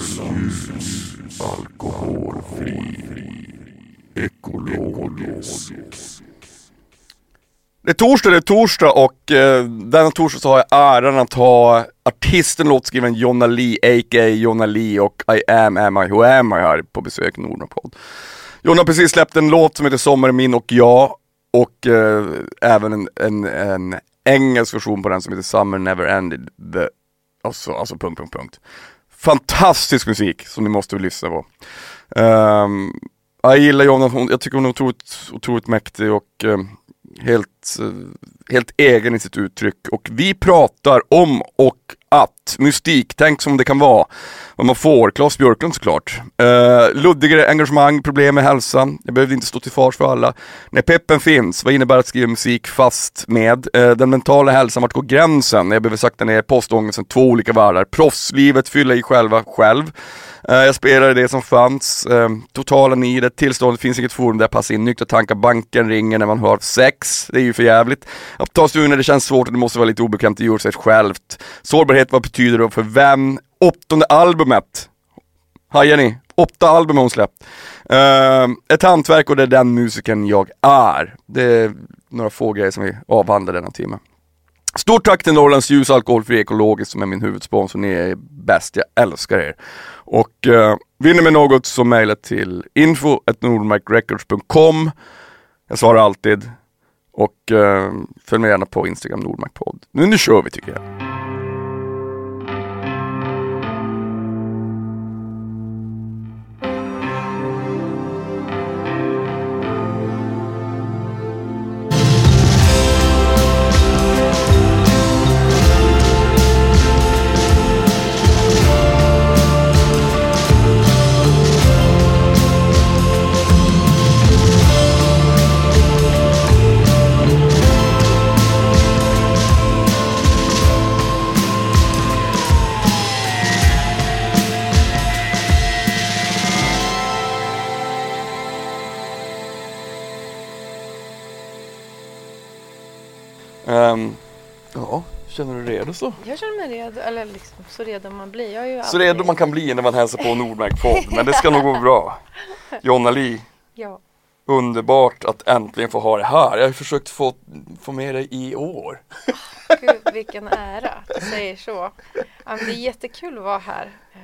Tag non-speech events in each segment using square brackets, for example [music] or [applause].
Ljus, alkoholfri, ekologisk. Det är torsdag, det är torsdag och eh, denna torsdag så har jag äran att ha artisten låtskrivaren Jonna Lee, a.k.a. Jonna Lee och I am, am I, who am I här på besök i Nordnorrpodd. Jonna har precis släppt en låt som heter Sommar min och jag och eh, även en, en, en engelsk version på den som heter Summer Never Ended. The, alltså, alltså punkt, punkt, punkt. Fantastisk musik som ni måste lyssna på. Um, jag gillar Jonna, jag tycker hon är otroligt, otroligt mäktig och um, helt, uh, helt egen i sitt uttryck. Och vi pratar om och att mystik, tänk som det kan vara, vad man får, Claes Björklund såklart. Uh, luddigare engagemang, problem med hälsan, jag behövde inte stå till fars för alla. När peppen finns, vad innebär att skriva musik fast med? Uh, den mentala hälsan, vart går gränsen? Jag behöver sakta ner postångesten, två olika världar. Proffslivet, fylla i själva, själv. Eh, jag spelade det som fanns, ehm, totalen i det tillståndet, finns inget forum där jag passar in, nyktra tankar, banken ringer när man har sex, det är ju för jävligt. Att ta sig ur när det känns svårt och det måste vara lite obekvämt, det gjorde sig självt. Sårbarhet, vad betyder det och för vem? Åttonde albumet, hajar ni? Åtta album har hon släppt. Uh, ett hantverk och det är den musiken jag är. Det är några få grejer som vi avhandlar denna timme. Stort tack till Norrlands Ljus Alkoholfri Ekologiskt som är min huvudsponsor. Ni är bäst, jag älskar er. Och eh, vill ni med något så mejla till info.nordmarkrecords.com Jag svarar alltid. Och eh, följ med gärna på Instagram Nordmarkpodd. Nu, nu kör vi tycker jag. Um, ja, känner du dig redo så? Jag känner mig redo, eller liksom så redo man blir. Jag är ju Så redo man kan bli när man hälsar på Nordmark podd, [laughs] men det ska nog gå bra. Jonna Li, Ja. underbart att äntligen få ha det här. Jag har ju försökt få, få med dig i år. Gud vilken ära att du säger så. Ja, det är jättekul att vara här. Eh,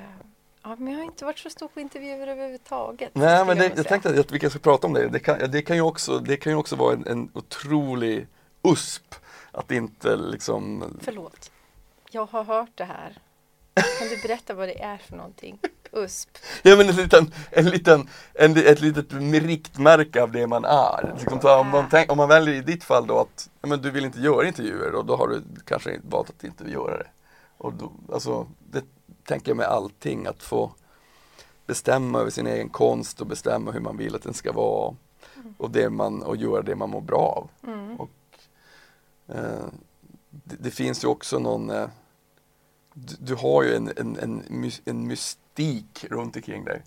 Ja, men jag har inte varit så stor på intervjuer överhuvudtaget. Nej men det, jag säga. tänkte att vi kanske ska prata om det. Det kan, det kan ju också, det kan ju också vara en, en otrolig USP att inte liksom Förlåt. Jag har hört det här. Kan du berätta vad det är för någonting? USP. Ja men en liten, en liten, en, ett litet riktmärke av det man är. Liksom, om, man tänk, om man väljer i ditt fall då att men du vill inte göra intervjuer och då har du kanske valt att inte göra det. Och då, alltså, det tänker jag med allting, att få bestämma över sin egen konst och bestämma hur man vill att den ska vara. Och, det man, och göra det man mår bra av. Mm. Och, det, det finns ju också någon eh, du, du har ju en, en, en, en mystik runt omkring dig.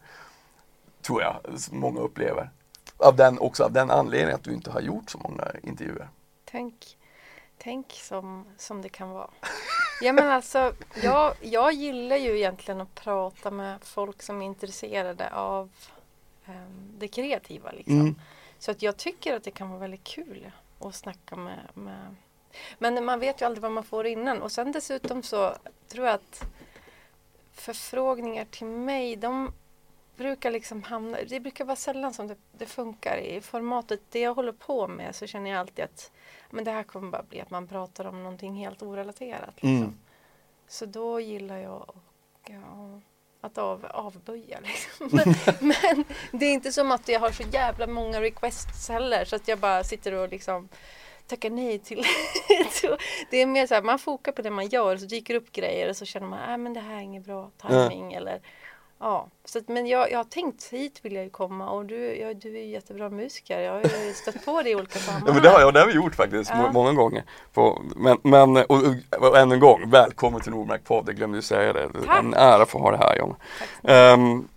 Tror jag, som många upplever. Av den, också av den anledningen att du inte har gjort så många intervjuer. Tänk, tänk som, som det kan vara. Ja men alltså, jag, jag gillar ju egentligen att prata med folk som är intresserade av em, det kreativa. Liksom. Mm. Så att jag tycker att det kan vara väldigt kul att snacka med, med Men man vet ju aldrig vad man får innan. Och sen dessutom så tror jag att förfrågningar till mig, de brukar liksom hamna, det brukar vara sällan som det, det funkar i formatet. Det jag håller på med så känner jag alltid att men det här kommer bara bli att man pratar om någonting helt orelaterat. Liksom. Mm. Så då gillar jag och, ja, att av, avböja. [laughs] Liksom. Men, [laughs] men det är inte som att jag har så jävla många requests heller så att jag bara sitter och liksom tackar nej till. [laughs] Det är mer så här, man fokar på det man gör och så dyker upp grejer och så känner man att men det här är ingen bra timing eller Ja, så att, men jag, jag har tänkt hit vill jag ju komma och du, ja, du är ju jättebra musiker. Jag har ju [laughs] stött på dig i olika sammanhang. Ja men det har, jag, det har vi gjort faktiskt, Ja. må- många gånger. På, men, men och, och, och än en gång, välkommen till Nordmark podd, jag glömde ju säga det. Tack. En ära att få ha det här Jonna. Ehm,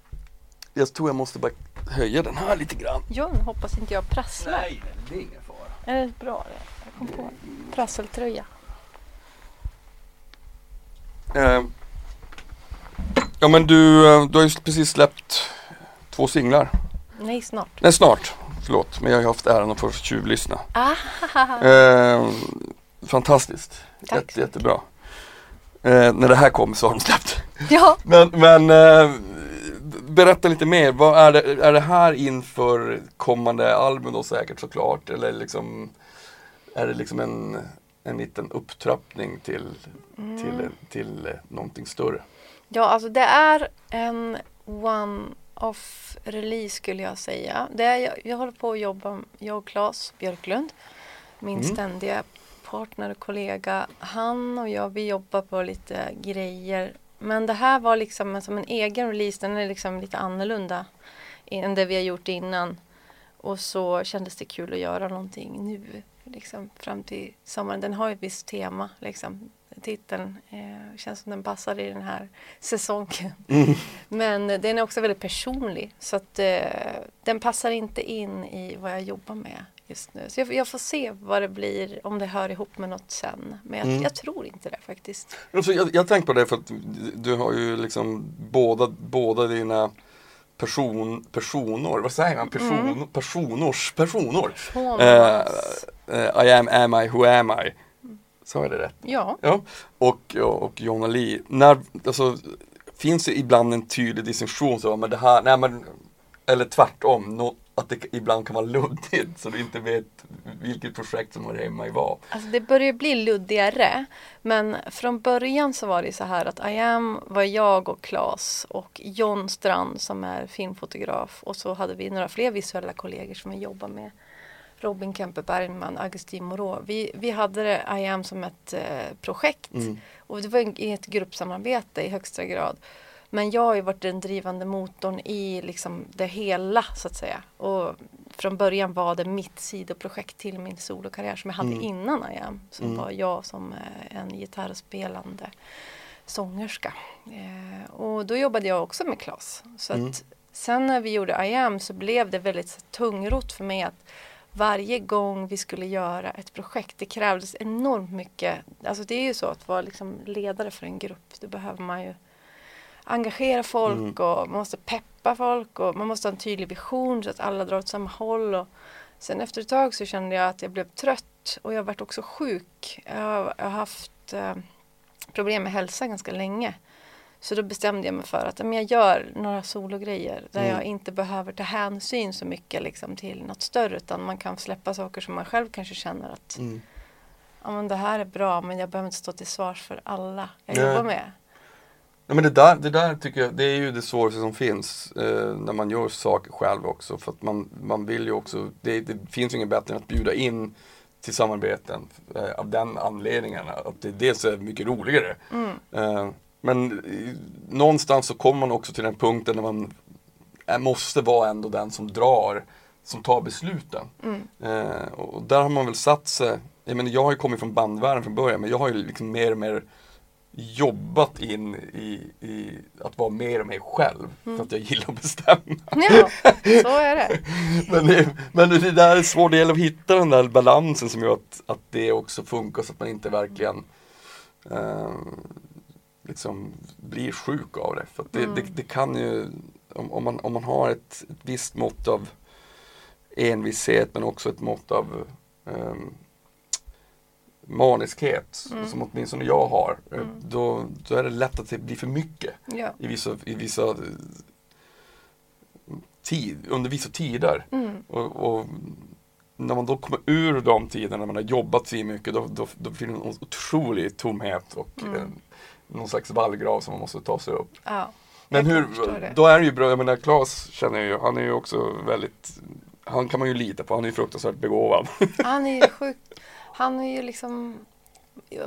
jag tror jag måste bara höja den här lite grann. John, hoppas inte jag prasslar. Nej, det är fara. Är det bra? Jag kom på en prasseltröja. Ehm, Ja men du, eh, du har ju precis släppt två singlar. Nej, snart. Nej snart, förlåt. Men jag har haft äran att få tjuvlyssna. Ah, Eh, fantastiskt. Tack. Jätte, jättebra. Eh, när det här kommer så har de släppt. ja, Men, men eh, berätta lite mer. Vad är, det, är det här inför kommande album då säkert såklart? Eller liksom, är det liksom en, en liten upptrappning till, till, till eh, någonting större? ja, alltså det är en one-off release skulle jag säga. Det är, jag, jag håller på att jobba, jag och Claes Björklund, min Mm. ständiga partner och kollega. Han och jag, vi jobbar på lite grejer. Men det här var liksom som en egen release, den är liksom lite annorlunda än det vi har gjort innan. Och så kändes det kul att göra någonting nu, liksom fram till sommaren. Den har ju ett visst tema, liksom. Titeln eh, känns som den passar i den här säsongen. Men eh, den är också väldigt personlig, så att eh, den passar inte in i vad jag jobbar med just nu. Så jag, jag får se vad det blir, om det hör ihop med något sen. Men jag, Mm. jag tror inte det faktiskt. Alltså, jag, jag tänkte på det för att du har ju liksom båda, båda dina person, personor, vad säger man? Person, Personors, personor. Eh, eh, I am, am I, who am I? Sa jag det rätt? Ja, Ja. Och, och, och Jonna Lee. När, alltså, finns det ibland en tydlig distinktion så, men det här, nej men, eller tvärtom, att det ibland kan vara luddigt så du inte vet vilket projekt som hör hemma i vad. Alltså det börjar bli luddigare. Men från början så var det så här att I am var jag och Claes och John Strand som är filmfotograf. Och så hade vi några fler visuella kollegor som vi jobbar med. Robin Kempe Bergman, Augustin Moreau. Vi, vi hade det, I am som ett eh, projekt. Mm. Och det var ett gruppsamarbete i högsta grad. Men jag har ju varit den drivande motorn i liksom det hela så att säga. Och från början var det mitt sidoprojekt till min solokarriär som jag hade Mm. innan I am. Som Mm. var jag som eh, en gitarrspelande sångerska. Eh, och då jobbade jag också med Klas. Så Mm. att sen när vi gjorde I am så blev det väldigt tungrot för mig att varje gång vi skulle göra ett projekt, det krävdes enormt mycket. Alltså det är ju så att vara liksom ledare för en grupp, då behöver man ju engagera folk Mm. och man måste peppa folk och man måste ha en tydlig vision så att alla drar åt samma håll. Och sen efter ett tag så kände jag att jag blev trött och jag varit också sjuk. Jag har, jag har haft eh, problem med hälsa ganska länge. Så då bestämde jag mig för att men jag gör några sologrejer där Mm. jag inte behöver ta hänsyn så mycket liksom, till något större utan man kan släppa saker som man själv kanske känner att Mm. ja, men det här är bra men jag behöver inte stå till svars för alla jag Nej. jobbar med. Ja, men det där, det där tycker jag, det är ju det svåraste som finns eh, när man gör saker själv också. För att man, man vill ju också, det, det finns ju inget bättre än att bjuda in till samarbeten eh, av den anledningen. Att det dels är mycket roligare. Mm. Eh, men eh, någonstans så kommer man också till den punkten när man är, måste vara ändå den som drar, som tar besluten. Mm. Eh, och där har man väl satt sig, jag menar jag har ju kommit från bandvärlden från början men jag har ju liksom mer och mer jobbat in i, i att vara mer och mer själv. För att jag gillar att bestämma. Ja, så är det. [laughs] Men det, men det där är svårt, det gäller att hitta den där balansen som gör att, att det också funkar så att man inte verkligen eh, liksom blir sjuk av det. För det, Mm. det, det kan ju, om, om, man, om man har ett, ett visst mått av envishet men också ett mått av ehm, maniskhet, Mm. som åtminstone jag har, eh, Mm. då, då är det lätt att det blir för mycket Ja. i vissa, i vissa eh, tid, under vissa tider. Mm. Och, och när man då kommer ur de tiderna när man har jobbat så mycket då, då, då finns det en otrolig tomhet och Mm. eh, någon slags vallgrav som man måste ta sig upp. Ja. Men hur, då är det ju bra, jag menar Claes känner jag ju, han är ju också väldigt han kan man ju lita på, han är ju fruktansvärt begåvad. Han är ju [laughs] sjuk. Han är ju liksom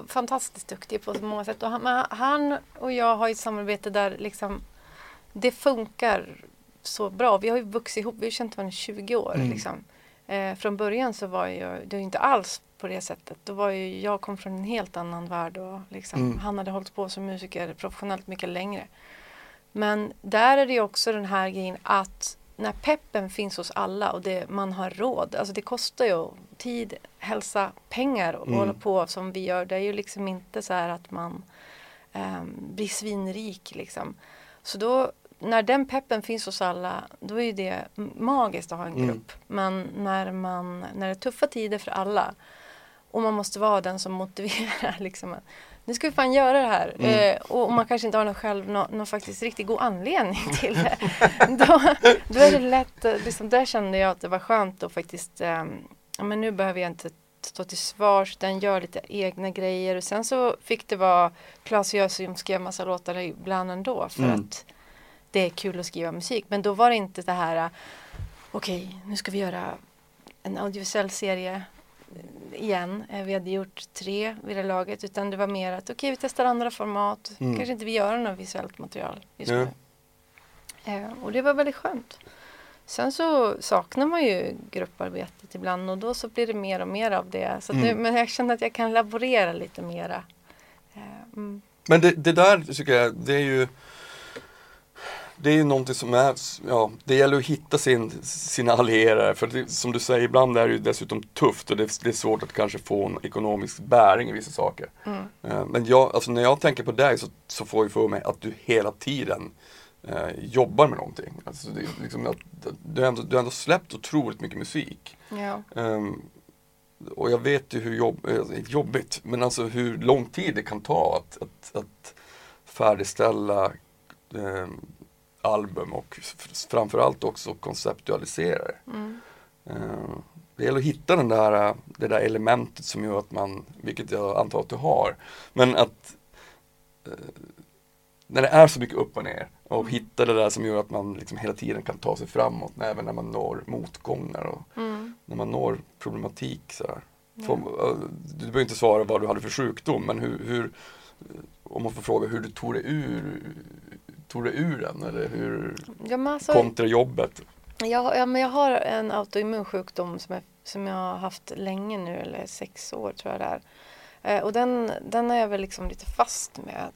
fantastiskt duktig på så många sätt. Och han, han och jag har ett samarbete där liksom det funkar så bra. Vi har ju vuxit ihop, vi har känt varandra i 20 år. Mm. Liksom. Eh, från början så var jag, det var inte alls på det sättet. Då var ju, jag kom från en helt annan värld och liksom, Mm. han hade hållit på som musiker professionellt mycket längre. Men där är det också den här grejen att när peppen finns hos alla och det, man har råd, alltså det kostar ju tid, hälsa, pengar att Mm. hålla på som vi gör. Det är ju liksom inte så här att man ehm, blir svinrik liksom. Så då, när den peppen finns hos alla, då är det magiskt att ha en Mm. grupp. Men när, man, när det är tuffa tider för alla och man måste vara den som motiverar [laughs] liksom. Nu ska vi fan göra det här. Mm. Eh, och, man kanske inte har någon själv, någon, någon faktiskt riktigt god anledning till det. [laughs] då, då är det lätt, eh, liksom, där kände jag att det var skönt att faktiskt, ja men nu behöver jag inte stå till svars, den gör lite egna grejer och sen så fick det vara Klas och jag som skrev massa låtar ibland ändå för Mm. att det är kul att skriva musik. Men då var det inte det här, äh, okej nu ska vi göra en audiovisuell serie eh, igen. Eh, Vi hade gjort tre vid det laget utan det var mer att okej vi testar andra format. Mm. Kanske inte vi gör något visuellt material just Ja. nu. Eh, och det var väldigt skönt. Sen så saknar man ju grupparbetet ibland och då så blir det mer och mer av det. Så att nu, Mm. men jag känner att jag kan laborera lite mera. Eh, mm. Men det, det där tycker jag, det är ju Det är ju någonting som är, ja, det gäller att hitta sin, sina allierade. För det, som du säger, ibland är det ju dessutom tufft och det, det är svårt att kanske få en ekonomisk bäring i vissa saker. Mm. Eh, Men jag, alltså när jag tänker på dig så, så får jag för mig att du hela tiden eh, jobbar med någonting. Alltså det, liksom att, du, har ändå, du har ändå släppt otroligt mycket musik. Ja. Ehm, och jag vet ju hur jobb, eh, jobbigt, men alltså hur lång tid det kan ta att, att, att färdigställa ehm, album och framförallt också konceptualisera det. Mm. Ehm, det gäller att hitta den där, eh, det där elementet som gör att man, vilket jag antar att du har, men att eh, när det är så mycket upp och ner och hitta det där som gör att man liksom hela tiden kan ta sig framåt även när man når motgångar och Mm. när man når problematik så. Får, eh, du behöver inte svara vad du hade för sjukdom men hur, hur om man får fråga hur du tog dig ur, tog dig ur den eller hur Ja, men alltså, kontra jobbet. jag, ja, men jag har en autoimmun sjukdom som jag, som jag har haft länge nu, eller sex år tror jag det är. Eh, och den, den är jag väl liksom lite fast med.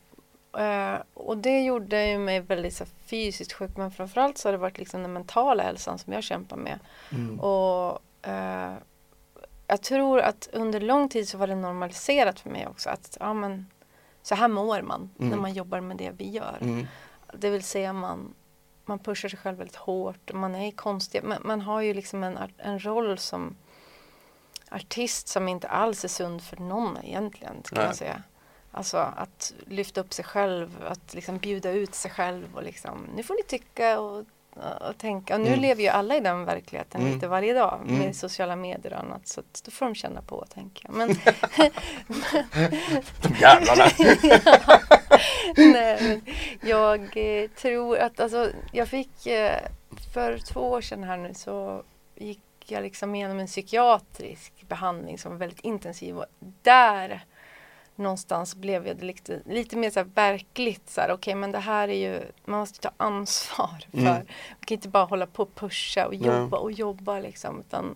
Eh, och det gjorde ju mig väldigt så fysiskt sjuk, men framförallt så har det varit liksom den mentala hälsan som jag kämpar med. Och eh, jag tror att under lång tid så var det normaliserat för mig också att ja, men, så här mår man Mm. när man jobbar med det vi gör. Mm. Det vill säga man, man pushar sig själv väldigt hårt. Man är konstig. Man, man har ju liksom en, en roll som artist som inte alls är sund för någon egentligen. Ska Nej. man säga. Alltså att lyfta upp sig själv, att liksom bjuda ut sig själv och liksom nu får ni tycka och, och tänka. Och nu Mm. lever ju alla i den verkligheten Mm. lite varje dag med Mm. sociala medier och annat. Så då får de känna på och tänka. Men, [laughs] De jävlarna! [laughs] Nej, jag eh, tror att alltså, jag fick eh, för två år sedan här nu så gick jag liksom igenom en psykiatrisk behandling som var väldigt intensiv och där någonstans blev jag det lite, lite mer så här verkligt så här, okej men det här är ju, man måste ta ansvar för, Mm. man kan inte bara hålla på och pusha och Nej. jobba och jobba liksom, utan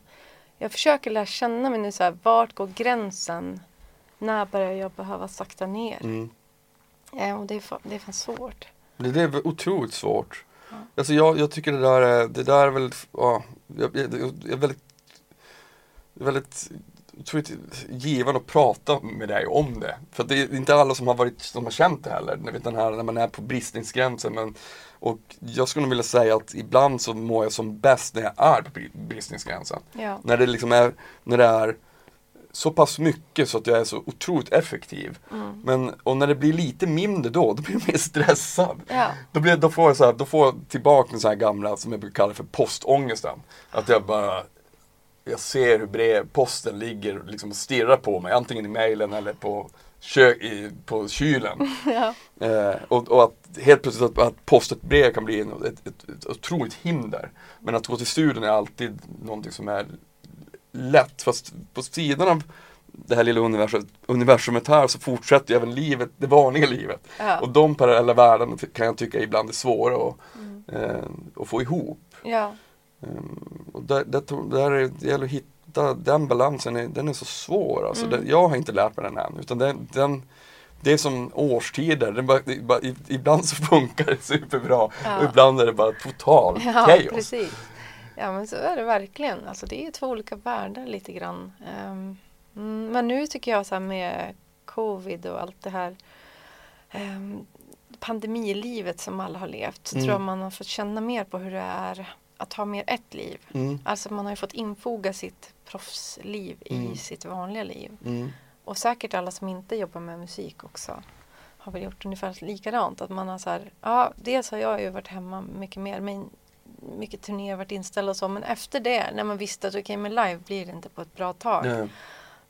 jag försöker lära känna mig nu så här, vart går gränsen? När börjar jag behöva sakta ner? Mm. Ja, och det är, det är fan svårt. Det, det är otroligt svårt. Ja. Alltså jag, jag tycker det där är, det där är väl, ja, jag, jag, jag är väldigt, väldigt otroligt givande att prata med dig om det. För det är inte alla som har varit, som har känt det heller. Den här när man är på bristningsgränsen. Men, och jag skulle vilja säga att ibland så mår jag som bäst när jag är på bri- bristningsgränsen. Ja. När det liksom är, när det är så pass mycket så att jag är så otroligt effektiv. Mm. Men, och när det blir lite mindre då, då blir jag mer stressad. Ja. Då, blir, då får jag så här, då får jag tillbaka den så här gamla som jag brukar kalla för postångesten. Att jag bara jag ser hur brev, posten ligger liksom och stirrar på mig, antingen i mejlen eller på, kö, i, på kylen. [laughs] Ja. Eh, och, och att helt plötsligt att, att posta ett brev kan bli ett, ett, ett otroligt hinder. Men att gå till studion är alltid någonting som är lätt. Fast på sidan av det här lilla universum, universumet här så fortsätter ju även livet, det vanliga livet. Ja. Och de parallella världarna kan jag tycka ibland är svåra att, Mm. eh, att få ihop. ja. Um, och där, där, där är, det gäller att hitta den balansen, är, den är så svår. Alltså, Mm. den, jag har inte lärt mig den än. Utan den, den, det är som årstider, den bara, det, bara, ibland så [laughs] funkar det superbra Ja. och ibland är det bara total Ja, chaos. precis. Ja, men så är det verkligen. Alltså, det är två olika världar lite grann. Mm, men nu tycker jag så här med covid och allt det här. Um, pandemilivet som alla har levt så Mm. tror jag man har fått känna mer på hur det är att ha mer ett liv. Mm. Alltså man har ju fått infoga sitt proffsliv Mm. i sitt vanliga liv. Mm. Och säkert alla som inte jobbar med musik också har väl gjort ungefär likadant. Att man har så här, ja dels har jag ju varit hemma mycket mer, men mycket turnéer varit inställda och så. Men efter det, när man visste att okej, men live blir det inte på ett bra tag. Ja.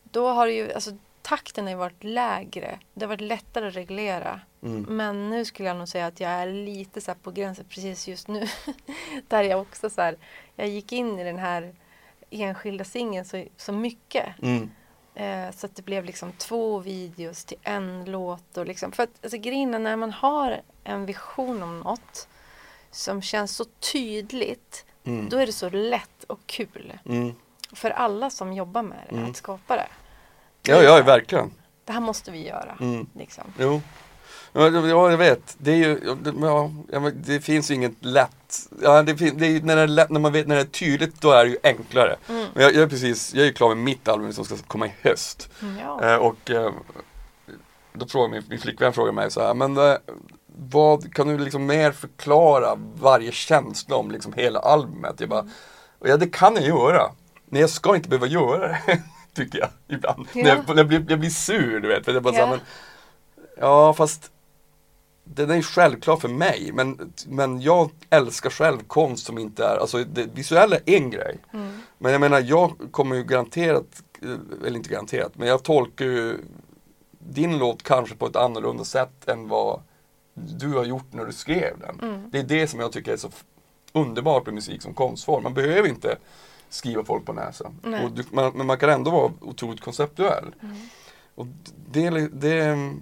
Då har det ju, alltså takten har ju varit lägre. Det har varit lättare att reglera. Mm. Men nu skulle jag nog säga att jag är lite så på gränsen precis just nu. [laughs] Där jag också så här, jag gick in i den här enskilda singeln så, så mycket. Mm. Eh, så att det blev liksom två videos till en låt. Och liksom, för att alltså, grejen är när man har en vision om något som känns så tydligt. Mm. Då är det så lätt och kul. Mm. För alla som jobbar med det, Mm. att skapa det. Ja, ja, verkligen. Det här måste vi göra. Mm. Liksom. Jo. Ja, ja, jag vet. Det är ju, ja, det- finns ju inget lätt. Ja, det, det är när det är lätt, när man vet när det är tydligt, då är det ju enklare. Mm. Men jag, jag är precis, jag är ju klar med mitt album som ska komma i höst. Mm, Ja. Eh, och eh, då frågar min, min flickvän frågar mig så här, men eh, vad, kan du liksom mer förklara varje känsla om liksom hela albumet? Jag bara, ja det kan jag göra. Men jag ska inte behöva göra det, [laughs] tycker jag ibland. Ja. När jag, när jag, blir, jag blir sur, du vet. För jag bara så Ja. men, ja, fast den är ju självklar för mig, men, men jag älskar själv konst som inte är, alltså det visuella är en grej. Mm. Men jag menar, jag kommer ju garanterat, eh, eller inte garanterat, men jag tolkar ju din låt kanske på ett annorlunda sätt än vad du har gjort när du skrev den. Mm. Det är det som jag tycker är så underbart med musik som konstform. Man behöver inte skriva folk på näsan. Du, man, men man kan ändå vara otroligt konceptuell. Mm. Och det, det,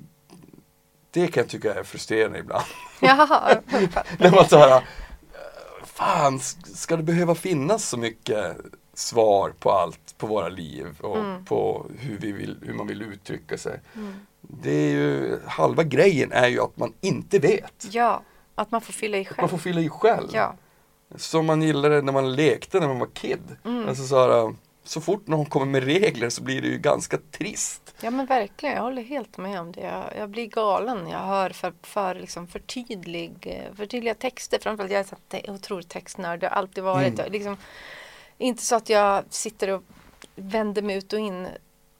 det kan jag tycka är frustrerande ibland. [laughs] Jaha. [laughs] När man så här, fan, ska det behöva finnas så mycket svar på allt, på våra liv och Mm. på hur, vi vill, hur man vill uttrycka sig. Mm. Det är ju, halva grejen är ju att man inte vet. Ja, att man får fylla i Man själv. får fylla i själv. Ja. Som man gillade när man lekte när man var kid. Mm. Alltså så, här, så fort någon kommer med regler så blir det ju ganska trist. ja, men verkligen. Jag håller helt med om det. Jag, jag blir galen när jag hör för, för, liksom, för, tydlig, eh, för tydliga texter. Framförallt jag är så te- otroligt textnörd. Det har alltid varit. Mm. Liksom, inte så att jag sitter och vänder mig ut och in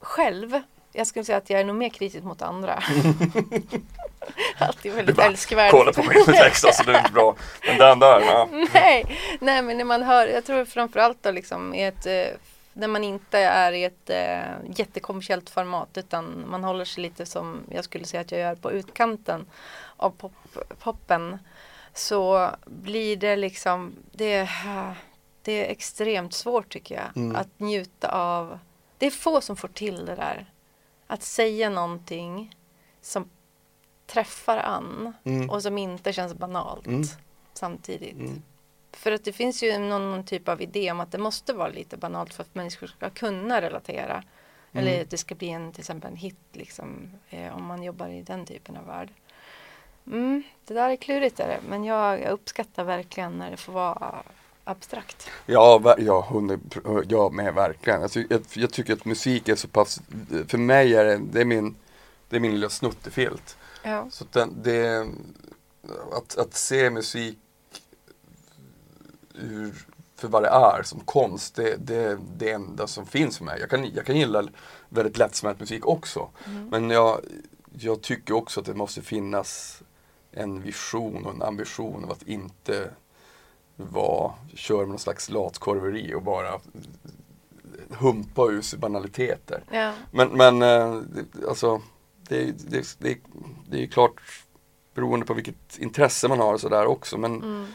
själv. Jag skulle säga att jag är nog mer kritisk mot andra. [laughs] alltid väldigt bara, älskvärd. Kolla på min text alltså, det är inte bra. Men den där, ja. [laughs] Nej, nej men när man hör, jag tror framförallt då liksom i ett, eh, när man inte är i ett eh, jättekommersiellt format utan man håller sig lite som jag skulle säga att jag gör på utkanten av pop, poppen så blir det liksom, det, det är extremt svårt tycker jag Mm. att njuta av, det är få som får till det där. Att säga någonting som träffar an Mm. och som inte känns banalt Mm. samtidigt. Mm. För att det finns ju någon, någon typ av idé om att det måste vara lite banalt för att människor ska kunna relatera. Eller Mm. att det ska bli en, till exempel en hit liksom, eh, om man jobbar i den typen av värld. Mm, det där är klurigt är det, men jag, jag uppskattar verkligen när det får vara abstrakt. Ja, ja, hundra, ja med verkligen. Alltså, jag, jag tycker att musik är så pass, för mig är det, det är min, det är min lilla snuttefilt. Ja. Så att den, det, att, att se musik ur, för vad det är som konst, det, det, det enda som finns för mig. Jag kan, jag kan gilla väldigt lättsmält musik också. Mm. Men jag, jag tycker också att det måste finnas en vision och en ambition av att inte vara, köra med någon slags latkorveri och bara humpa ur sig banaliteter. Ja. Men, men eh, alltså, det, det, det, det är ju klart beroende på vilket intresse man har och sådär också. Men Mm.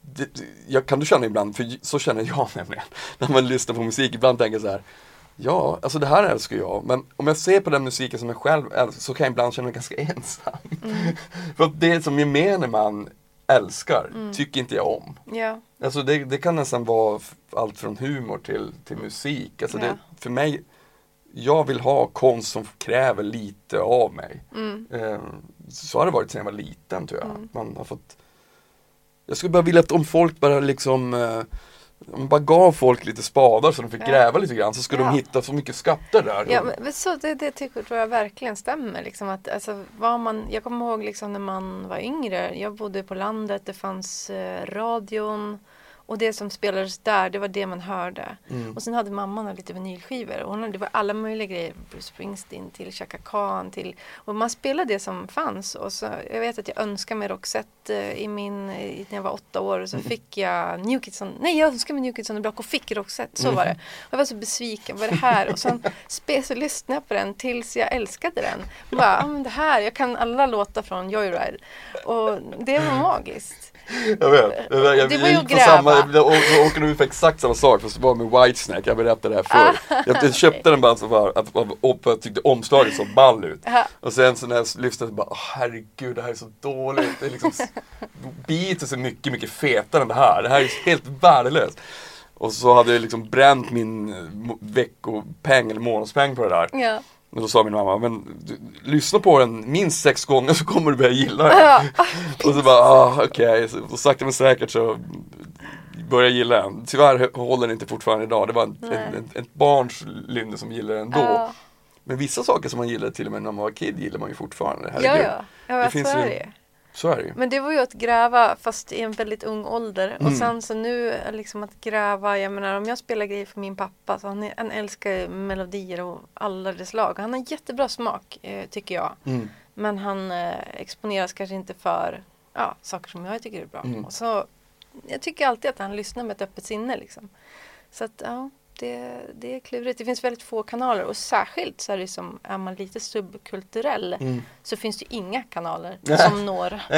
det, jag kan du känna ibland, för så känner jag [laughs] nämligen, när man lyssnar på musik, ibland tänker jag så här Ja, alltså det här älskar jag, men om jag ser på den musiken som jag själv älskar så kan jag ibland känna mig ganska [laughs] ensam. Mm. för det som gemene man älskar, Mm. tycker inte jag om. Ja. Alltså det, det kan nästan vara allt från humor till, till musik. Alltså Ja. det, för mig, jag vill ha konst som kräver lite av mig. Mm. Eh, så har det varit sedan jag var liten tror jag. Mm. Man har fått Jag skulle bara vilja att om folk bara liksom eh, man bara gav folk lite spadar så de fick Ja. gräva lite grann så skulle Ja. de hitta så mycket skatter där. Ja, men så det, det tycker, jag verkligen stämmer. Liksom att, alltså, vad man, jag kommer ihåg liksom, när man var yngre. Jag bodde på landet, det fanns eh, radion. Och det som spelades där, det var det man hörde. Mm. Och sen hade mamma några lite vinylskivor. Och hon hade, det var alla möjliga grejer. Bruce Springsteen till Chaka Khan till... Och man spelade det som fanns. Och så, jag vet att jag önskade mig Roxette eh, i min, i, när jag var åtta år. Och så fick jag New Kids on, Nej, jag önskade mig New Kids on the Block och fick Roxette. Så var det. Och jag var så besviken. Vad är det här? Och sen spe, så lyssnade jag på den tills jag älskade den. Bara, ah, men det här, jag kan alla låtar från Joyride. Och det var magiskt. Jag vet. Jag, vet, jag, Det var ju jag, att samma, jag, jag, jag åkte ut för exakt samma sak fast det var med Whitesnake, jag berättade det här förr. Jag, jag köpte den bara för att, jag tyckte omslaget såg ball ut. Ja. Och sen så när jag lyssnade så bara, åh, herregud det här är så dåligt. Det är liksom, Beatles är [laughs] mycket, mycket fetare än det här. Det här är helt värdelöst. Och så hade jag liksom bränt min eh, veckopeng eller månadspeng på det där. Ja. Och då sa min mamma, men du, lyssna på den minst sex gånger så kommer du börja gilla den. Ja. [laughs] Och så bara, ah, okej, så och sakta men säkert så började jag gilla den. Tyvärr håller den inte fortfarande idag. Det var en, Nej. en, en, ett barns lynne som gillade den då. Ja. Men vissa saker som man gillade till och med när man var kid gillar man ju fortfarande. Ja, Herregud. ja. ja Det så finns ju- det. Så är det ju. Men det var ju att gräva fast i en väldigt ung ålder. Mm. Och sen så nu liksom att gräva, jag menar om jag spelar grejer för min pappa så han, han älskar melodier och alla dess slag. Han har jättebra smak eh, tycker jag. Mm. Men han eh, exponeras kanske inte för ja, saker som jag tycker är bra. Mm. Och så, jag tycker alltid att han lyssnar med ett öppet sinne. Liksom. Så att ja, det, det är klurigt. Det finns väldigt få kanaler och särskilt så är det som, är man lite subkulturell Mm. så finns det inga kanaler Nej. som når [laughs]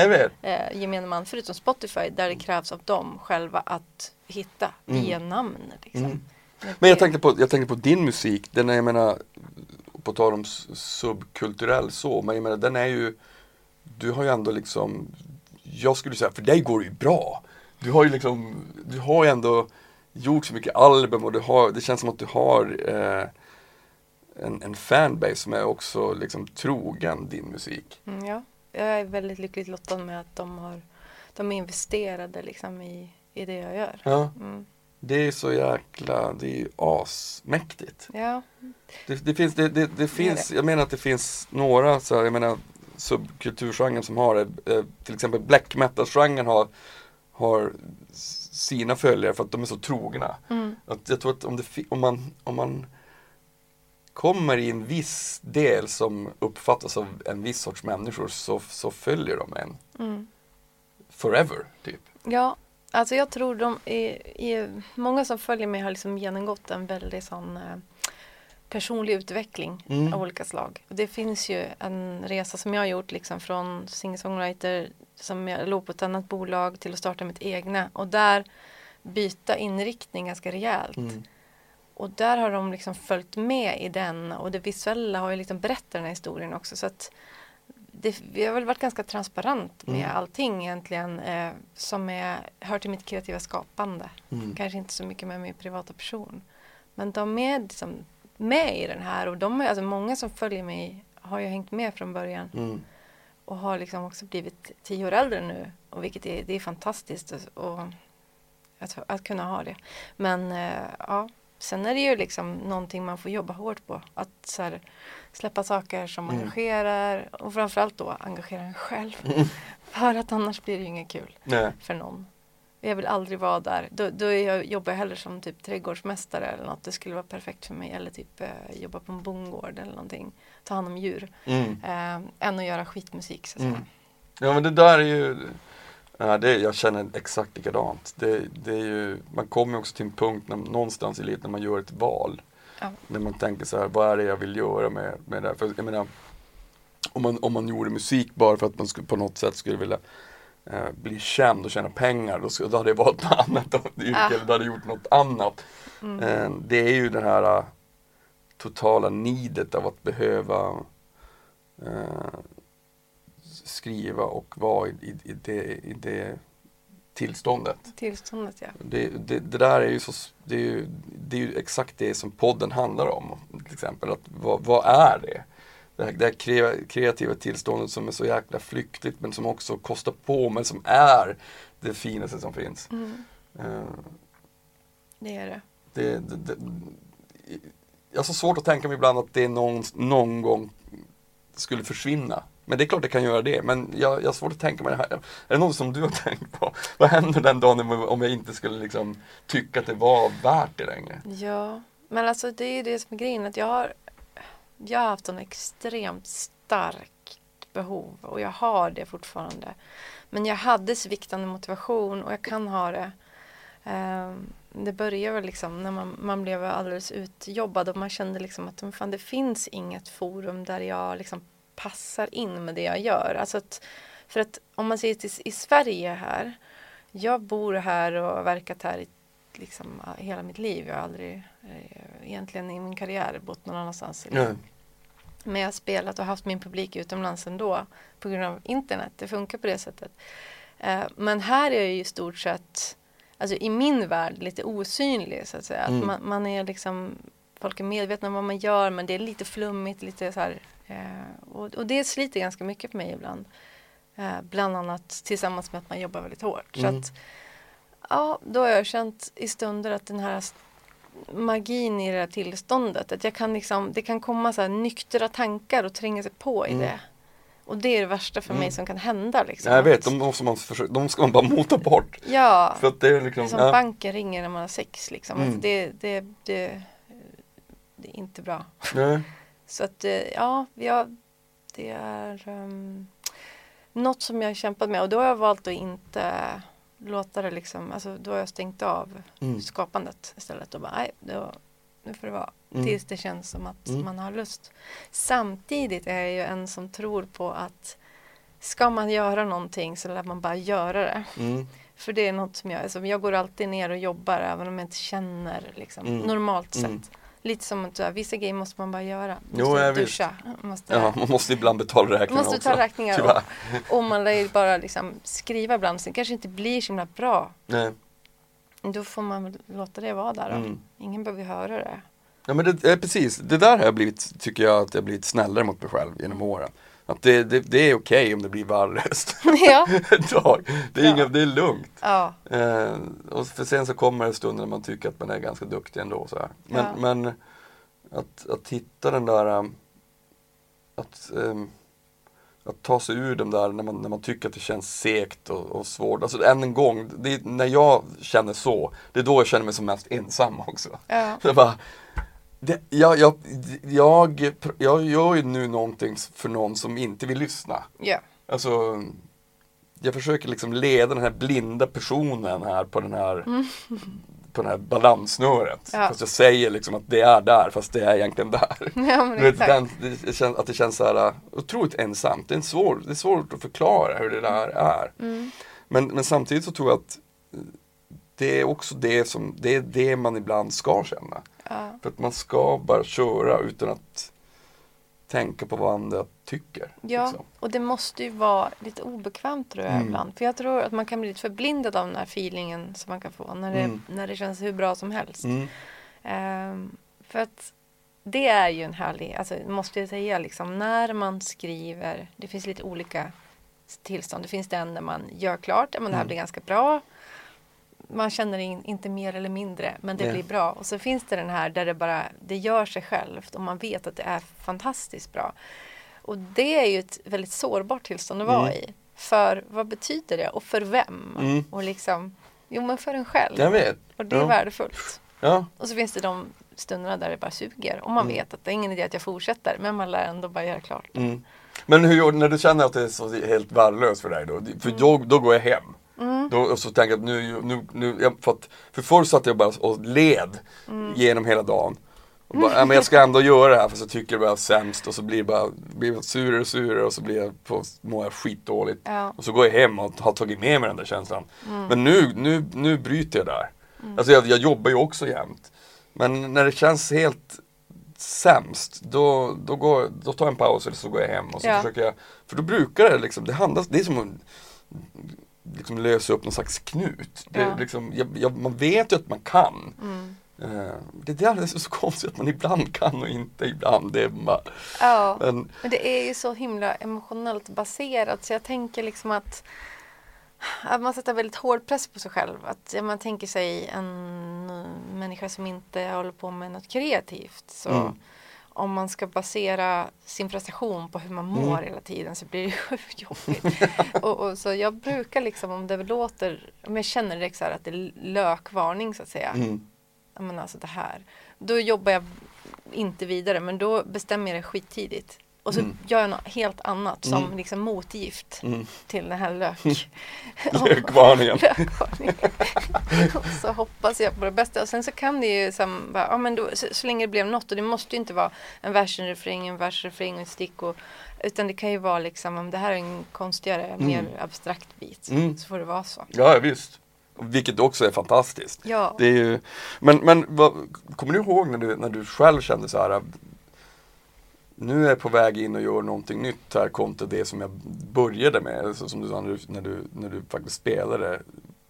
eh, gemene man förutom Spotify där det krävs av dem själva att hitta via namn. Liksom. Mm. Men Men jag tänkte, på, jag tänkte på din musik, den är, jag menar, på tal om subkulturell så, men jag menar den är ju, du har ju ändå liksom, jag skulle säga, för dig går det ju bra. Du har ju liksom, du har ju ändå gjort så mycket album och du har, det känns som att du har eh, en, en fanbase som är också liksom trogen din musik. Mm, ja, jag är väldigt lyckligt lottad med att de, har, de är investerade liksom i, i det jag gör. Ja. Mm. Det är så jäkla, det är ju asmäktigt. Ja, Det, det finns, det, det, det finns, jag menar att det finns några så här, jag menar subkulturgenren som har det. Eh, till exempel black metal-genren har, har sina följare för att de är så trogna. mm. Att jag tror att om, det, om, man, om man kommer i en viss del som uppfattas av en viss sorts människor så, så följer de en Mm. forever, typ. ja alltså jag tror de är, är, många som följer mig har liksom genomgått en väldigt sån eh, personlig utveckling Mm. av olika slag. Det finns ju en resa som jag har gjort liksom från singer-songwriter som jag låg på ett annat bolag till att starta mitt egna och där byta inriktning ganska rejält. Mm. Och där har de liksom följt med i den och det visuella har ju liksom berättat den här historien också. Så att det, vi har väl varit ganska transparent med Mm. allting egentligen eh, som är, hör till mitt kreativa skapande. Mm. Kanske inte så mycket med min privata person. Men de är liksom med i den här och de alltså många som följer mig har ju hängt med från början Mm. och har liksom också blivit tio år äldre nu. Och vilket är, det är fantastiskt och, och att, att kunna ha det. Men eh, ja, sen är det ju liksom någonting man får jobba hårt på. Att så här, släppa saker som Mm. engagerar och framförallt då engagera en själv. Mm. [laughs] För att annars blir det ju inget kul Nej. för någon. Jag vill aldrig vara där. Då, då jag, jobbar jag hellre som typ trädgårdsmästare eller något. Det skulle vara perfekt för mig. Eller typ eh, jobba på en bondgård eller någonting. Ta hand om djur. Mm. Eh, än att göra skitmusik så att Mm. säga. Ja men det där är ju, ja, det, jag känner exakt likadant. Det, det är ju, man kommer också till en punkt när, någonstans i livet när man gör ett val. Ja. När man tänker så här, vad är det jag vill göra med, med det här? För jag menar, om man, om man gjorde musik bara för att man skulle, på något sätt skulle vilja eh, bli känd och tjäna pengar, då, skulle, då hade jag valt något annat yrke Ah. eller då hade jag gjort något annat. Mm. Eh, det är ju det här eh, totala nidet av att behöva eh, skriva och vara i, i, i, det, i det tillståndet. Tillståndet ja. Det, det, det där är ju, så, det är ju, det är ju exakt det som podden handlar om. Till exempel, att vad, vad är det? Det här, det här kre- kreativa tillståndet som är så jäkla flyktigt men som också kostar på men som är det finaste som finns. Mm. Eh, det är det. Det, det, det, jag har så svårt att tänka mig ibland att det någon, någon gång skulle försvinna. Men det är klart det kan göra det. Men jag, jag har svårt att tänka mig det här. Är det något som du har tänkt på? Vad händer den dagen om jag inte skulle liksom tycka att det var värt det längre? Ja, men alltså det är ju det som är grejen. Att jag har, jag har haft en extremt starkt behov och jag har det fortfarande. Men jag hade sviktande motivation och jag kan ha det. Ehm, det började väl liksom när man, man blev alldeles utjobbad och man kände liksom att men fan, det finns inget forum där jag liksom passar in med det jag gör. Alltså att, för att om man ser till i Sverige här, jag bor här och har verkat här i liksom, hela mitt liv. Jag har aldrig eh, egentligen i min karriär bott någon annanstans. Nej. Men jag har spelat och haft min publik utomlands ändå på grund av internet. Det funkar på det sättet. Eh, men här är jag ju i stort sett, alltså i min värld, lite osynlig så att säga. Mm. Att man, man är liksom, folk är medvetna om vad man gör men det är lite flummigt, lite så här. Eh, och, och det sliter ganska mycket på mig ibland. Eh, bland annat tillsammans med att man jobbar väldigt hårt. Mm. Så att, ja, då har jag känt i stunder att den här magin i det här tillståndet, att jag kan liksom, det kan komma så här nyktra tankar och tränga sig på i Mm. det. Och det är det värsta för mig Mm. som kan hända. Liksom. Ja, jag vet, de, måste man försöka, de ska man bara mota bort. Ja, För att det är det liksom, är som ja, banken ringer när man har sex. Liksom. Mm. Alltså det, det, det, det är inte bra. nej. [laughs] Så att eh, ja, jag, det är um, något som jag har kämpat med och då har jag valt att inte låta det liksom, alltså då har jag stängt av Mm. skapandet istället och bara nej, då, nu får det vara Mm. tills det känns som att Mm. man har lust. Samtidigt är jag ju en som tror på att ska man göra någonting så lär man bara göra det. Mm. För det är något som jag, alltså jag går alltid ner och jobbar även om jag inte känner liksom, Mm. normalt sett. Mm. Lite som att vissa grejer måste man bara göra. Jo, Måste ja, visst. duscha. Måste, Ja, man måste ibland betala räkningarna måste också. ta räkningar. Tyvärr. Och, och man lär ju bara liksom skriva ibland. Så det kanske inte blir så himla bra. Nej. Då får man låta det vara där. då. Mm. Ingen behöver höra det. Ja men det är precis, det där har jag blivit, tycker jag att jag blivit snällare mot mig själv genom åren. Att det, det, det är okej om det blir värdelöst [laughs] ja. [laughs] ett tag. Det är, Ja. inga, det är lugnt. ja. Eh, och för sen så kommer det stunder när man tycker att man är ganska duktig ändå. Så här. Men, Ja. men att, att hitta den där um, att, um, att ta sig ur den där när man, när man tycker att det känns segt och, och svårt. Alltså än en gång, är, när jag känner så, det är då jag känner mig som mest ensam också. ja. [laughs] Jag bara, det, jag, jag, jag, jag gör ju nu någonting för någon som inte vill lyssna. ja. Alltså, jag försöker liksom leda den här blinda personen här på den här, på den här balanssnöret. Ja. Fast jag säger liksom att det är där, fast det är egentligen där. ja men vet, den, det känns, att det känns så här uh, otroligt ensamt. Det är, en svår, det är svårt att förklara hur det där är. Mm. Men, men samtidigt så tror jag att det är också det som, det är det man ibland ska känna. Ja. För att man ska bara köra utan att tänka på vad andra tycker. Ja, liksom. och det måste ju vara lite obekvämt tror jag Mm. ibland. För jag tror att man kan bli lite förblindad av den här feelingen som man kan få när det, Mm. när det känns hur bra som helst. Mm. Ehm, för att det är ju en härlig, alltså måste jag säga liksom, när man skriver, det finns lite olika tillstånd. Det finns den där man gör klart, ja, men det här Mm. blir ganska bra. Man känner in, inte mer eller mindre, men det Nej. blir bra. Och så finns det den här där det bara, det gör sig självt och man vet att det är fantastiskt bra. Och det är ju ett väldigt sårbart tillstånd att vara Mm. i. För vad betyder det och för vem? Mm. Och liksom, jo men för en själv. Jag vet. Och det är Ja. värdefullt. Ja. Och så finns det de stunderna där det bara suger. Och man Mm. vet att det är ingen idé att jag fortsätter. Men man lär ändå bara göra klart. Mm. Men hur, gör- när du känner att det är så helt värdelöst för dig då? För då, då går jag hem. Mm. Då, och så tänker jag nu, nu, nu jag, för, att, för förr satt jag bara och led Mm. genom hela dagen. Och bara, [laughs] ja, men jag ska ändå göra det här för så tycker jag bara sämst och så blir det bara blir jag surare och surare och så blir jag på, mår jag skitdåligt. Ja. Och så går jag hem och har tagit med mig den där känslan. Mm. Men nu, nu, nu bryter jag där. Alltså jag, jag jobbar ju också jämt. Men när det känns helt sämst, då, då, går, då tar jag en paus eller så går jag hem och så Ja. försöker jag, för då brukar det liksom, det handlar, det är som liksom lösa upp någon slags knut. Det, Ja. liksom, jag, jag, man vet ju att man kan. Mm. Eh, det där är så konstigt att man ibland kan och inte ibland. Det är bara, Ja. men, Men det är ju så himla emotionellt baserat. Så jag tänker liksom att, att man sätter väldigt hård press på sig själv. Att ja, man tänker sig en människa som inte håller på med något kreativt. Så Mm. Om man ska basera sin prestation på hur man mår Mm. hela tiden så blir det [laughs] ju jobbigt. [laughs] och, och, så jag brukar liksom om det låter, om jag känner direkt så att det är lökvarning så att säga. Mm. Men alltså det här. Då jobbar jag inte vidare men då bestämmer jag det skittidigt. Och så Mm. gör jag något helt annat som Mm. liksom motgift Mm. till den här lök. [laughs] Lökvarningen. [laughs] Lökvarningen. och så hoppas jag på det bästa. Och sen så kan det ju som, bara, ja, men då, så, så länge det blev något. Och det måste ju inte vara en vers, en refräng, en vers, refräng och ett stick. Och, utan det kan ju vara liksom, om det här är en konstigare, mer abstrakt bit. Mm. Så får det vara så. Ja, visst. Vilket också är fantastiskt. Ja. Det är ju, men men vad, kommer du ihåg när du, när du själv kände så här nu är jag på väg in och gör någonting nytt här kontra det som jag började med, så som du sa när du, när du, när du faktiskt spelade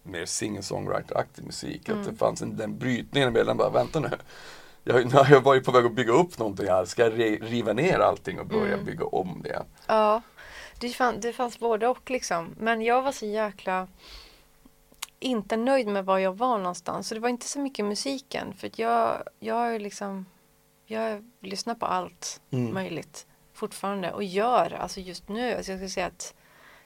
mer singer-songwriter-aktig musik, att det fanns en, den brytningen mellan bara, vänta nu, jag, nu [laughs] har jag varit på väg att bygga upp någonting här, ska jag re, riva ner allting och börja bygga om det? Ja, det, fann, det fanns både och liksom. Men jag var så jäkla inte nöjd med var jag var någonstans. Så det var inte så mycket musiken. För jag, jag är liksom, jag lyssnar på allt Mm. möjligt fortfarande. Och gör, alltså just nu, alltså jag skulle säga att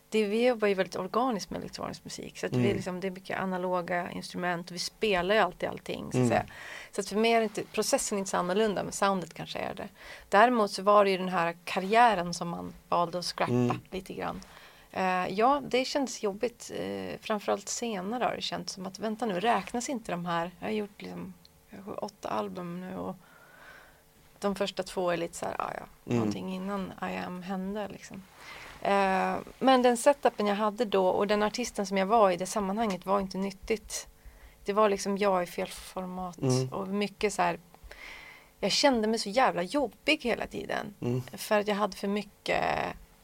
det, vi jobbar ju väldigt organiskt med elektronisk musik. Så att vi Mm. är liksom, det är mycket analoga instrument och vi spelar ju alltid allting. Så, att Mm. så att för mig är inte, processen är inte så annorlunda men soundet kanske är det. Däremot så var det ju den här karriären som man valde att scrappa Mm. lite grann. Eh, ja, det kändes jobbigt. Uh, framförallt senare har det känts som att vänta nu, räknas inte de här? Jag har gjort liksom jag har åtta album nu och de första två är lite så här, ah, ja, Mm. någonting innan I am hände liksom. Eh, men den setupen jag hade då och den artisten som jag var i det sammanhanget var inte nyttigt. Det var liksom jag i fel format Mm. och mycket så här. Jag kände mig så jävla jobbig hela tiden. Mm. För att jag hade för mycket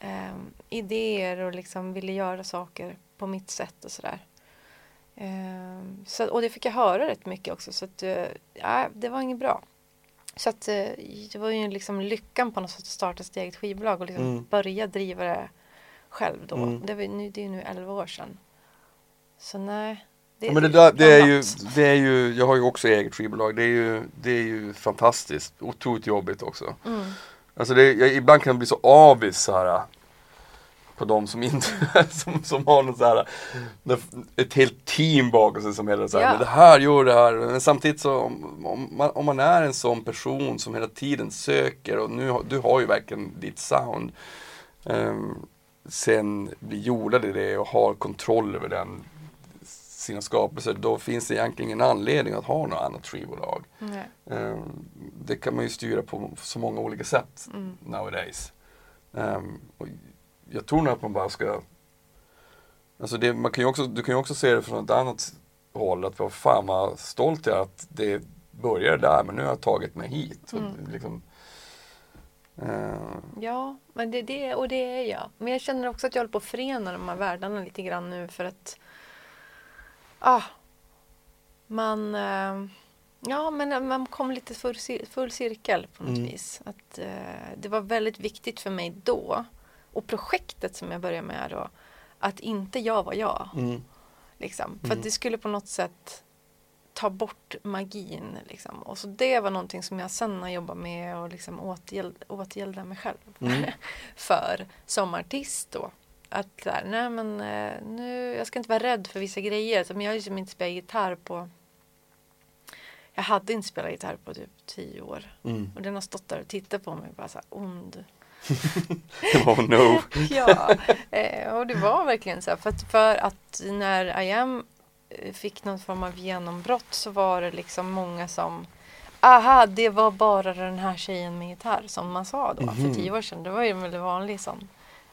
eh, idéer och liksom ville göra saker på mitt sätt och sådär. Eh, så, och det fick jag höra rätt mycket också så att eh, det var inget bra. Så att eh, det var ju liksom lyckan på något sätt att starta sitt eget skivbolag och liksom Mm. börja driva det själv då. Mm. Det, var, nu, det är nu 11 år sedan. Så nej. Ja, men det, där, det, är ju, det är ju, jag har ju också eget skivbolag, det är ju, det är ju fantastiskt, otroligt jobbigt också. Mm. Alltså det, jag, ibland kan jag bli så avis så här på de som inte, [laughs] som, som har något så här, ett helt team bakom sig som hela så här, Ja. men det här, gör det här. Men samtidigt så om, om, man, om man är en sån person som hela tiden söker och nu, du har ju verkligen ditt sound. Um, sen blir jordad i det och har kontroll över den, sina skapelser, då finns det egentligen ingen anledning att ha något annat skivbolag. Ehm, det kan man ju styra på så många olika sätt Mm. nowadays. Och jag tror nog att man bara ska Alltså det, man kan ju också, du kan ju också se det från ett annat håll att vad fan vad stolt jag är att det började där men nu har jag tagit mig hit. Och Mm. liksom, ehm, Ja, men det, det, och det är jag. Men jag känner också att jag håller på att förena de här världarna lite grann nu för att ah, man, eh, ja, men man kom lite full, full cirkel på något Mm. vis. Att, eh, det var väldigt viktigt för mig då och projektet som jag började med då att inte jag var jag. mm, Liksom. För Mm. att det skulle på något sätt ta bort magin. Liksom. Och så det var någonting som jag sen har jobbat med och liksom återgäld, återgälda mig själv Mm. [laughs] för som artist då. Att där, nej men eh, nu, jag ska inte vara rädd för vissa grejer. Som jag har liksom inte spelat gitarr på jag hade inte spelat gitarr på typ tio år. mm. Och den har stått där och tittat på mig bara så här ond. Oh no. [laughs] Ja, eh, och det var verkligen så här. För att, för att när I am eh, fick någon form av genombrott så var det liksom många som Aha, det var bara den här tjejen med gitarr som man sa då Mhm. för tio år sedan. Det var ju en väldigt vanlig sån.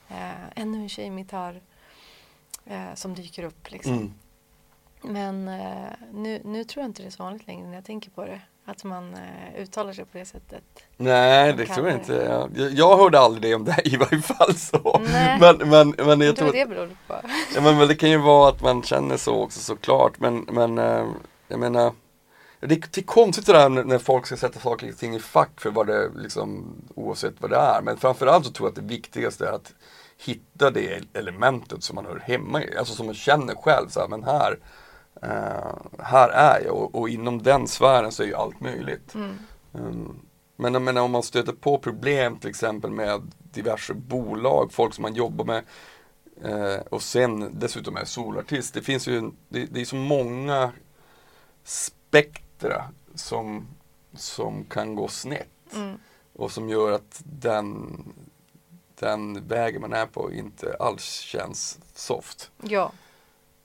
Eh, ännu en tjej med gitarr eh, som dyker upp liksom. Mm. Men eh, nu, nu tror jag inte det är så vanligt längre när jag tänker på det. Att man eh, uttalar sig på det sättet. Nej, det tror jag det. inte. Jag, jag- hörde aldrig det om dig i varje fall så. Nej. Men, men, men jag Jag tror tror det beror på. Ja men, men det kan ju vara att man känner så också såklart men, men eh, jag menar det, är- det konstigt det där när, folk ska sätta saker och ting i fack för vad det liksom oavsett vad det är. Men framförallt så tror jag att det viktigaste är att hitta det elementet som man hör hemma i. Alltså som man känner själv så här, men här här är jag och, och inom den sfären så är ju allt möjligt. Mm. Um, men jag menar, om man stöter på problem till exempel med diverse bolag, folk som man jobbar med eh, och sen dessutom är solartist. Det finns ju, det, det är så många spektra som, som kan gå snett Mm. och som gör att den, den vägen man är på inte alls känns soft. Ja.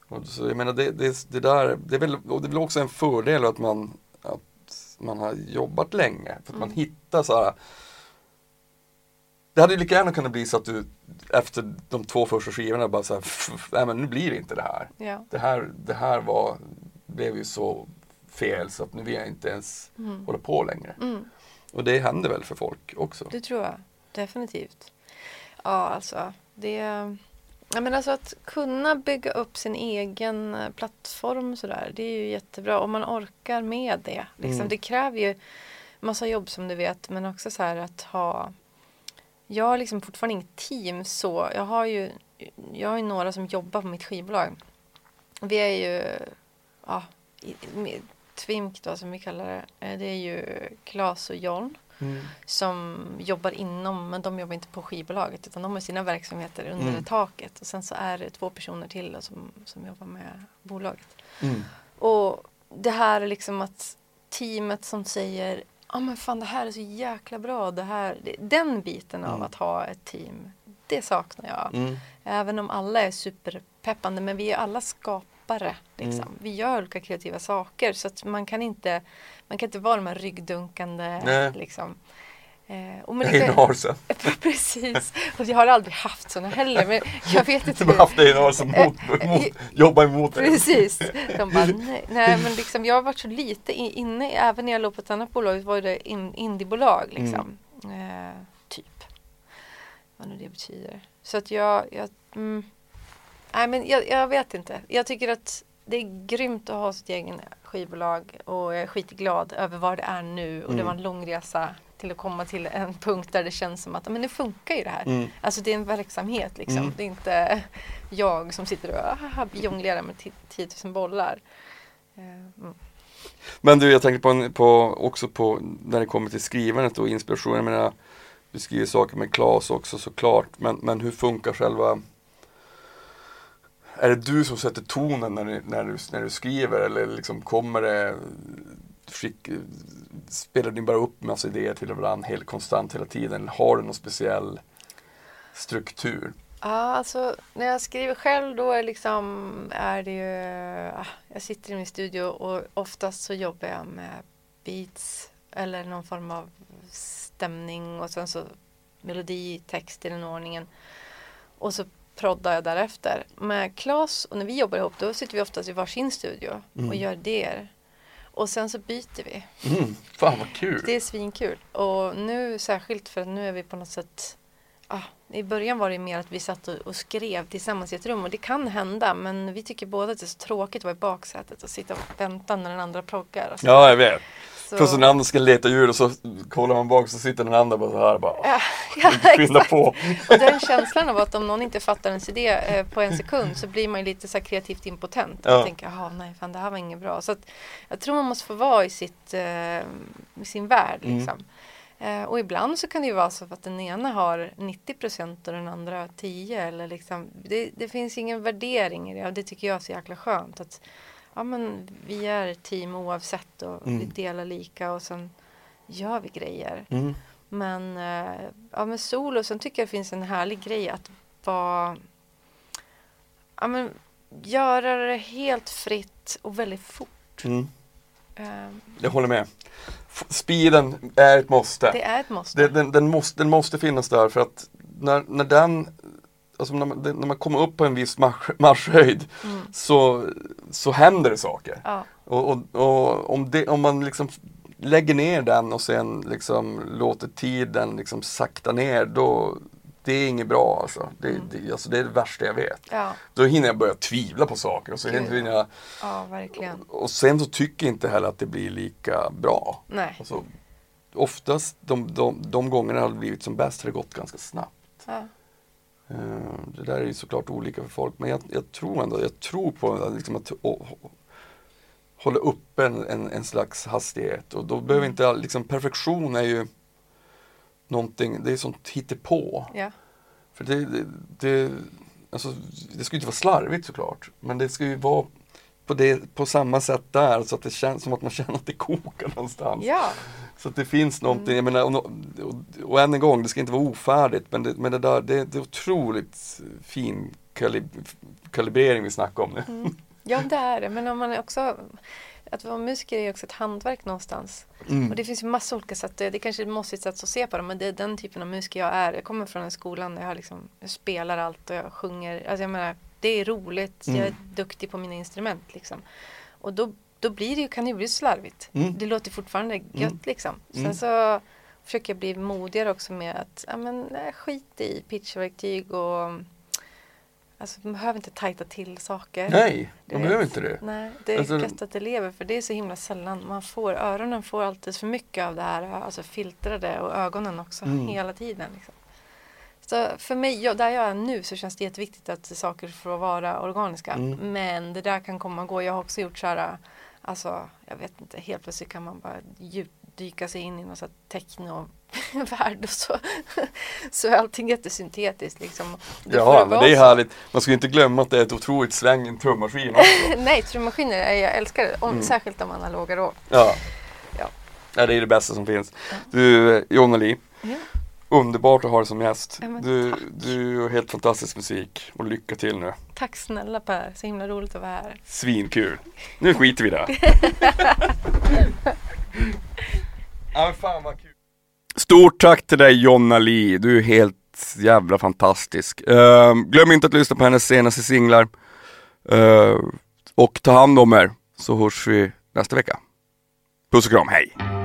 Och så jag menar det, det, det där, det är väl, och det är väl också en fördel att man, att man har jobbat länge. För att man hittar så här. Det hade ju lika gärna kunnat bli så att du efter de två första skivorna bara så här, "Pff, nej men nu blir det inte det här. Ja. Det här, det här var, blev ju så fel så att nu vill jag inte ens Mm. hålla på längre. Mm. Och det händer väl för folk också. Det tror jag definitivt. Ja, alltså det... Jag menar alltså att kunna bygga upp sin egen eh, plattform sådär, det är ju jättebra om man orkar med det. Liksom. Mm. Det kräver ju massa jobb som du vet, men också så här att ha... Jag har liksom fortfarande inget team så. Jag har ju, jag har ju några som jobbar på mitt skivbolag. Vi är ju, ja, i- Tvimk då som vi kallar det. eh, Det är ju Klas och John Mm. som jobbar inom, men de jobbar inte på skivbolaget utan de har sina verksamheter under Mm. taket. Och sen så är det två personer till som, som jobbar med bolaget. Mm. Och det här är liksom att teamet som säger ja men fan det här är så jäkla bra. Det här, den biten av Mm. att ha ett team, det saknar jag. Mm. Även om alla är superpeppande, men vi är alla skapare. Liksom. Mm. Vi gör olika kreativa saker så att man kan inte, man kan inte vara de här ryggdunkande. Nej. Liksom. Eh, och [laughs] men narsen. [laughs] Precis, och jag har aldrig haft sådana heller. Men jag vet inte. Du har haft dig i narsen mot, [laughs] mot, jobba emot dig. Precis. De bara, nej, nej men liksom, jag har varit så lite inne, även när jag låg på ett annat bolag var det in, indiebolag liksom. Eh, typ. Vad nu det betyder. Så att jag, jag mm, nej men jag, jag vet inte. Jag tycker att det är grymt att ha sitt egen skivbolag och jag är skitglad över var det är nu och det Mm. var en lång resa till att komma till en punkt där det känns som att men nu funkar ju det här. Mm. Alltså det är en verksamhet liksom. Mm. Det är inte jag som sitter och jonglerar med 10 000 bollar. Eh, Mm. Men du, jag tänker på, en, på också på när det kommer till skrivandet och inspiration. Jag menar, du skriver saker med Klas också såklart. Men, men hur funkar själva är det du som sätter tonen när du, när du, när du skriver eller liksom kommer det skick, Spelar ni bara upp massa idéer till varandra helt konstant hela tiden? Har du någon speciell struktur? Ja, alltså när jag skriver själv då är, liksom, är det ju... ah, Jag sitter i min studio och oftast så jobbar jag med beats eller någon form av stämning och sen så melodi, text i den ordningen. Och så proddar jag därefter. Med Klas och när vi jobbar ihop då sitter vi oftast i varsin studio Mm. och gör det. Och sen så byter vi. Mm, fan vad kul! Det är svinkul. Och nu särskilt för att nu är vi på något sätt ah, I början var det mer att vi satt och, och skrev tillsammans i ett rum och det kan hända men vi tycker båda att det är så tråkigt att vara i baksätet och sitta och vänta när den andra ploggar. Och så. Ja, jag vet. Så- Plus den andra ska leta ljud och så kollar man bak så sitter den andra bara så här bara. Ja, ja, [laughs] Skynda på. Och den känslan av att om någon inte fattar ens idé eh, på en sekund så blir man lite så kreativt impotent. Ja. Och tänker, jaha nej fan det här var inget bra. Så att jag tror man måste få vara i, sitt, eh, i sin värld Mm. liksom. Eh, och ibland så kan det ju vara så att den ena har 90 procent och den andra har 10 eller liksom. Det, det finns ingen värdering i det och det tycker jag är så jäkla skönt. Att, ja men vi är ett team oavsett och vi Mm. delar lika och sen gör vi grejer. Mm. Men, eh, ja, med solo, sen tycker jag det finns en härlig grej att vara... Ja, men, göra det helt fritt och väldigt fort. Mm. Eh, Jag håller med. Speeden är ett måste. det är ett måste. Det, den, den, måste, den måste finnas där för att när, när den Alltså när man, när man kommer upp på en viss marsch, marschhöjd Mm. så, så händer det saker. Ja, Och, och, och om, det, om man liksom lägger ner den och sen liksom låter tiden liksom sakta ner då det är inget bra alltså. Det, Mm. det, alltså. det är det värsta jag vet. ja, Då hinner jag börja tvivla på saker och, så Gud, hinner jag, ja, verkligen. och sen så tycker jag inte heller att det blir lika bra. Nej. Alltså, oftast de, de, de gångerna det har blivit som bäst har det gått ganska snabbt. Ja. Eh, Det där är ju såklart olika för folk men jag, jag tror ändå, jag tror på liksom att, hålla uppe en, en, en slags hastighet och då behöver inte all, liksom perfektion är ju någonting, det är sånt hittepå. Ja. För det, det, det, alltså, det ska ju inte vara slarvigt såklart, men det ska ju vara på, det, på samma sätt där så att det känns som att man känner att det kokar någonstans. ja. Så att det finns någonting, jag menar, och, och, och än en gång, det ska inte vara ofärdigt men det, men det där, det, det är otroligt fin kalib kalibrering vi snackar om nu. Ja, det är det. Men om man är också... Att vara musiker är också ett hantverk någonstans. Mm. Och det finns ju massa olika sätt. Det är kanske ett mossigt sätt att se på det. Men det är den typen av musiker jag är. Jag kommer från en skola där jag, liksom, jag spelar allt och jag sjunger. Alltså jag menar, det är roligt. Jag är duktig på mina instrument. Liksom. Och då, då blir det kan det bli slarvigt. Mm. Det låter fortfarande gött Mm. liksom. Sen Mm. så försöker jag bli modigare också med att ja, men, nej, skit i pitchverktyg och Alltså man behöver inte tajta till saker. Nej, man behöver inte det. Nej, det är Alltså- gött att det lever för det är så himla sällan man får, öronen får alltid för mycket av det här, alltså filtrade och ögonen också Mm. hela tiden. Liksom. Så för mig, jag, där jag är nu så känns det jätteviktigt att saker får vara organiska. Mm. Men det där kan komma och gå. Jag har också gjort så här, alltså jag vet inte, helt plötsligt kan man bara djupdyka sig in i någon sån techno-värld och så, [laughs] så är allting jättesyntetiskt liksom. Ja, men det är härligt. Man ska inte glömma att det är ett otroligt sväng i en trummaskin också. [laughs] Nej, trummaskiner, är- jag älskar det. Om, Mm. Särskilt de analoga då. Ja. Ja. ja, det är det bästa som finns. Du, Jonna Li, Ja. Underbart att ha dig som gäst. Ja, Du, tack. du har helt fantastisk musik och lycka till nu. Tack snälla Per, så himla roligt att vara här. Svinkul. Nu skiter vi i det. [laughs] ja, men fan vad kul. Stort tack till dig Jonna Li. Du är helt jävla fantastisk. Ehm, glöm inte att lyssna på hennes senaste singlar. Ehm, och ta hand om er så hörs vi nästa vecka. Puss och kram, hej!